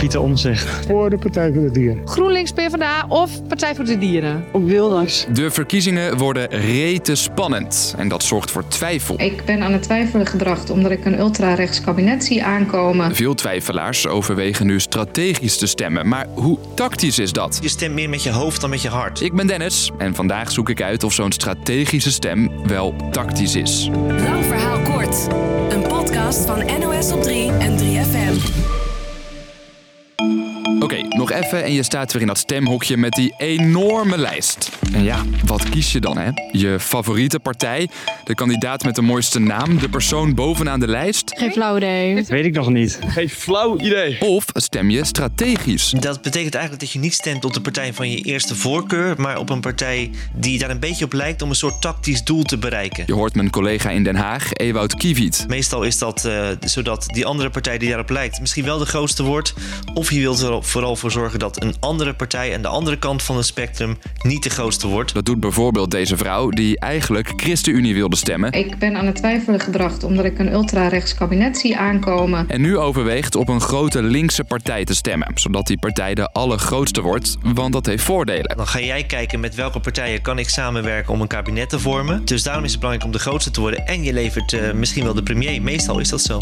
Pieter Omtzigt. Voor de Partij voor de Dieren. GroenLinks PvdA of Partij voor de Dieren? Ook Wilders. De verkiezingen worden rete spannend en dat zorgt voor twijfel. Ik ben aan het twijfelen gebracht omdat ik een ultra-rechts kabinet zie aankomen. Veel twijfelaars overwegen nu strategisch te stemmen. Maar hoe tactisch is dat? Je stemt meer met je hoofd dan met je hart. Ik ben Dennis en vandaag zoek ik uit of zo'n strategische stem wel tactisch is. Lang verhaal kort. Een podcast van NOS op 3 en 3FM. Nog even en je staat weer in dat stemhokje met die enorme lijst. En ja, wat kies je dan hè? Je favoriete partij, de kandidaat met de mooiste naam, de persoon bovenaan de lijst? Geen flauw idee. Weet ik nog niet. Geen flauw idee. Of stem je strategisch? Dat betekent eigenlijk dat je niet stemt op de partij van je eerste voorkeur, maar op een partij die daar een beetje op lijkt om een soort tactisch doel te bereiken. Je hoort mijn collega in Den Haag, Ewout Kiewiet. Meestal is dat uh, zodat die andere partij die daarop lijkt misschien wel de grootste wordt, of je wilt er vooral voor zorgen dat een andere partij aan de andere kant van het spectrum niet de grootste wordt. Dat doet bijvoorbeeld deze vrouw die eigenlijk ChristenUnie wilde stemmen. Ik ben aan het twijfelen gebracht omdat ik een ultra-rechts kabinet zie aankomen. En nu overweegt op een grote linkse partij te stemmen, zodat die partij de allergrootste wordt, want dat heeft voordelen. Dan ga jij kijken met welke partijen kan ik samenwerken om een kabinet te vormen. Dus daarom is het belangrijk om de grootste te worden en je levert uh, misschien wel de premier. Meestal is dat zo.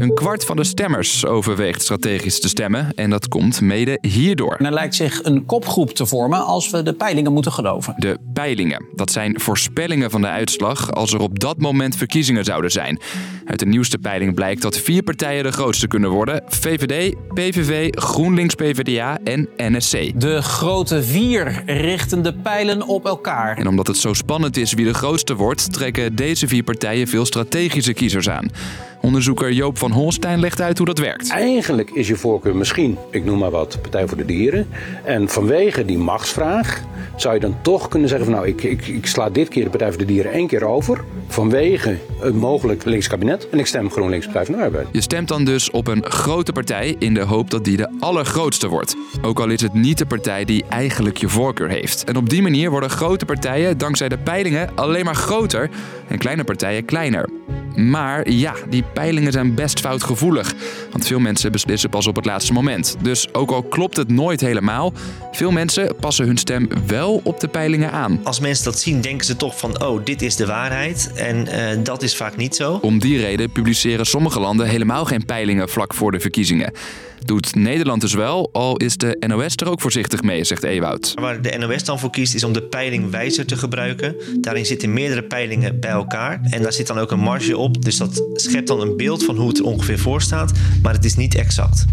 Een kwart van de stemmers overweegt strategisch te stemmen en dat komt mede hierdoor. En er lijkt zich een kopgroep te vormen als we de peilingen moeten geloven. De peilingen, dat zijn voorspellingen van de uitslag als er op dat moment verkiezingen zouden zijn. Uit de nieuwste peiling blijkt dat vier partijen de grootste kunnen worden: VVD, PVV, GroenLinks PvdA en NSC. De grote vier richten de pijlen op elkaar. En omdat het zo spannend is wie de grootste wordt, trekken deze vier partijen veel strategische kiezers aan. Onderzoeker Joop van Holstein legt uit hoe dat werkt. Eigenlijk is je voorkeur misschien, ik noem maar wat, Partij voor de Dieren. En vanwege die machtsvraag zou je dan toch kunnen zeggen van nou, ik, ik, ik sla dit keer de Partij voor de Dieren één keer over. Vanwege een mogelijk links kabinet. En ik stem GroenLinks Partij van de Arbeid. Je stemt dan dus op een grote partij in de hoop dat die de allergrootste wordt. Ook al is het niet de partij die eigenlijk je voorkeur heeft. En op die manier worden grote partijen dankzij de peilingen alleen maar groter en kleine partijen kleiner. Maar ja, die peilingen zijn best foutgevoelig. Want veel mensen beslissen pas op het laatste moment. Dus ook al klopt het nooit helemaal, veel mensen passen hun stem wel op de peilingen aan. Als mensen dat zien, denken ze toch van: oh, dit is de waarheid. En uh, dat is vaak niet zo. Om die reden publiceren sommige landen helemaal geen peilingen vlak voor de verkiezingen. Doet Nederland dus wel, al is de NOS er ook voorzichtig mee, zegt Ewoud. Waar de NOS dan voor kiest, is om de peilingwijzer te gebruiken. Daarin zitten meerdere peilingen bij elkaar. En daar zit dan ook een marge op. Dus dat schept dan een beeld van hoe het er ongeveer voor staat. Maar het is niet exact.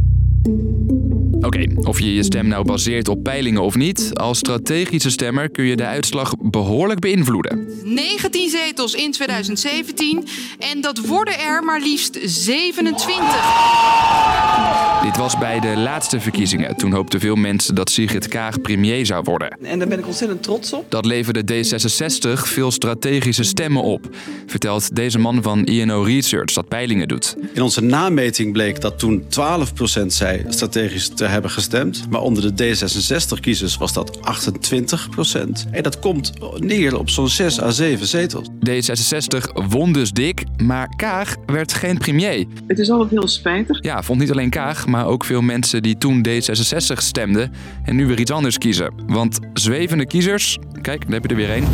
Oké, okay, of je je stem nou baseert op peilingen of niet, als strategische stemmer kun je de uitslag behoorlijk beïnvloeden. 19 zetels in 2017 en dat worden er maar liefst 27. Dit was bij de laatste verkiezingen. Toen hoopten veel mensen dat Sigrid Kaag premier zou worden. En daar ben ik ontzettend trots op. Dat leverde D66 veel strategische stemmen op, vertelt deze man van INO Research dat peilingen doet. In onze nameting bleek dat toen 12% zei strategisch te hebben gestemd. Maar onder de D66-kiezers was dat 28%. En dat komt neer op zo'n 6 à 7 zetels. D66 won dus dik, maar Kaag werd geen premier. Het is altijd heel spijtig. Ja, vond niet alleen Kaag, maar ook veel mensen die toen D66 stemden en nu weer iets anders kiezen. Want zwevende kiezers, kijk, daar heb je er weer één.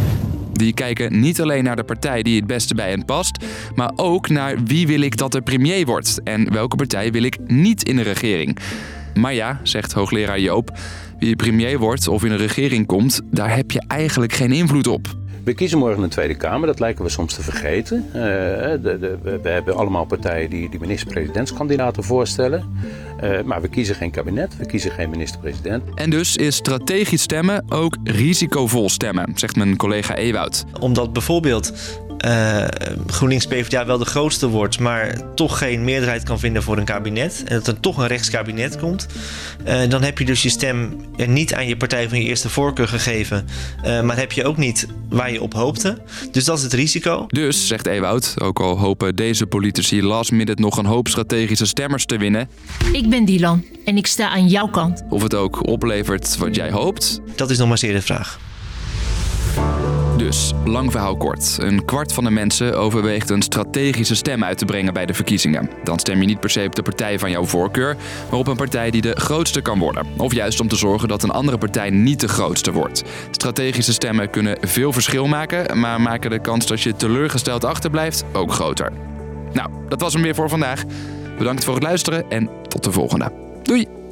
Die kijken niet alleen naar de partij die het beste bij hen past, maar ook naar wie wil ik dat er premier wordt en welke partij wil ik niet in de regering. Maar ja, zegt hoogleraar Joop, wie premier wordt of in een regering komt, daar heb je eigenlijk geen invloed op. We kiezen morgen een Tweede Kamer, dat lijken we soms te vergeten. Uh, de, de, we hebben allemaal partijen die, die minister-presidentskandidaten voorstellen. Uh, maar we kiezen geen kabinet, we kiezen geen minister-president. En dus is strategisch stemmen ook risicovol stemmen, zegt mijn collega Ewoud. Omdat bijvoorbeeld uh, GroenLinks PvdA wel de grootste wordt, maar toch geen meerderheid kan vinden voor een kabinet. En dat er toch een rechtskabinet komt. Uh, dan heb je dus je stem niet aan je partij van je eerste voorkeur gegeven. Uh, maar heb je ook niet waar je op hoopte. Dus dat is het risico. Dus, zegt Ewoud, ook al hopen deze politici last minute nog een hoop strategische stemmers te winnen. Ik ben Dylan en ik sta aan jouw kant. Of het ook oplevert wat jij hoopt. Dat is nog maar zeer de vraag. Dus, lang verhaal kort. Een kwart van de mensen overweegt een strategische stem uit te brengen bij de verkiezingen. Dan stem je niet per se op de partij van jouw voorkeur, maar op een partij die de grootste kan worden. Of juist om te zorgen dat een andere partij niet de grootste wordt. Strategische stemmen kunnen veel verschil maken, maar maken de kans dat je teleurgesteld achterblijft ook groter. Nou, dat was hem weer voor vandaag. Bedankt voor het luisteren en tot de volgende. Doei!